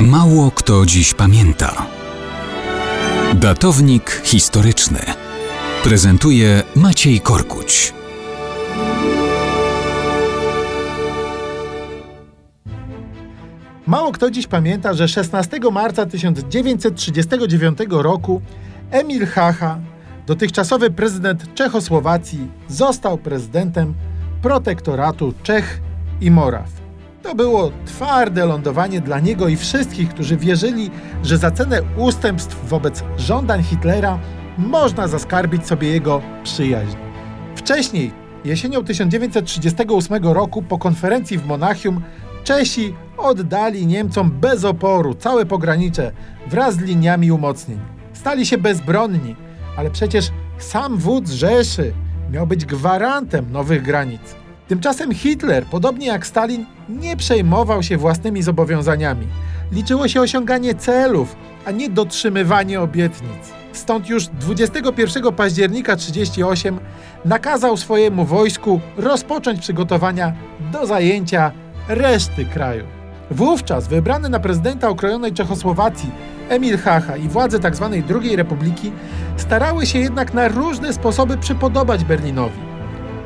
Mało kto dziś pamięta. Datownik historyczny prezentuje Maciej Korkuć. Mało kto dziś pamięta, że 16 marca 1939 roku Emil Hacha, dotychczasowy prezydent Czechosłowacji, został prezydentem protektoratu Czech i Moraw. To było twarde lądowanie dla niego i wszystkich, którzy wierzyli, że za cenę ustępstw wobec żądań Hitlera można zaskarbić sobie jego przyjaźń. Wcześniej, jesienią 1938 roku, po konferencji w Monachium, Czesi oddali Niemcom bez oporu całe pogranicze wraz z liniami umocnień. Stali się bezbronni, ale przecież sam wódz Rzeszy miał być gwarantem nowych granic. Tymczasem Hitler, podobnie jak Stalin, nie przejmował się własnymi zobowiązaniami. Liczyło się osiąganie celów, a nie dotrzymywanie obietnic. Stąd już 21 października 1938 nakazał swojemu wojsku rozpocząć przygotowania do zajęcia reszty kraju. Wówczas wybrany na prezydenta okrojonej Czechosłowacji Emil Hacha i władze tzw. II Republiki starały się jednak na różne sposoby przypodobać Berlinowi.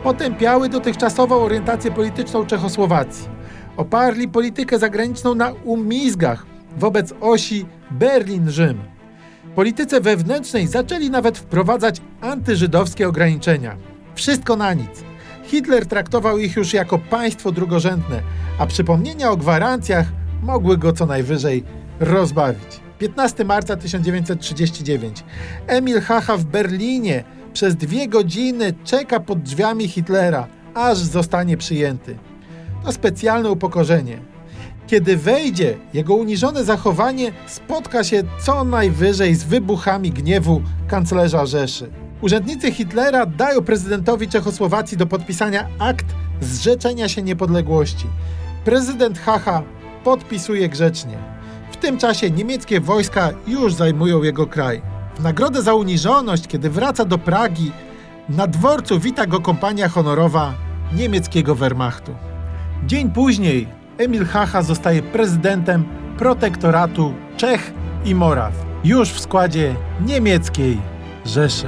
Potępiały dotychczasową orientację polityczną Czechosłowacji. Oparli politykę zagraniczną na umizgach wobec osi Berlin-Rzym. Polityce wewnętrznej zaczęli nawet wprowadzać antyżydowskie ograniczenia. Wszystko na nic. Hitler traktował ich już jako państwo drugorzędne, a przypomnienia o gwarancjach mogły go co najwyżej rozbawić. 15 marca 1939. Emil Hacha w Berlinie przez dwie godziny czeka pod drzwiami Hitlera, aż zostanie przyjęty. To specjalne upokorzenie. Kiedy wejdzie, jego uniżone zachowanie spotka się co najwyżej z wybuchami gniewu kanclerza Rzeszy. Urzędnicy Hitlera dają prezydentowi Czechosłowacji do podpisania akt zrzeczenia się niepodległości. Prezydent Hacha podpisuje grzecznie. W tym czasie niemieckie wojska już zajmują jego kraj. Nagrodę za uniżoność, kiedy wraca do Pragi, na dworcu wita go kompania honorowa niemieckiego Wehrmachtu. Dzień później Emil Hacha zostaje prezydentem protektoratu Czech i Moraw, już w składzie niemieckiej Rzeszy.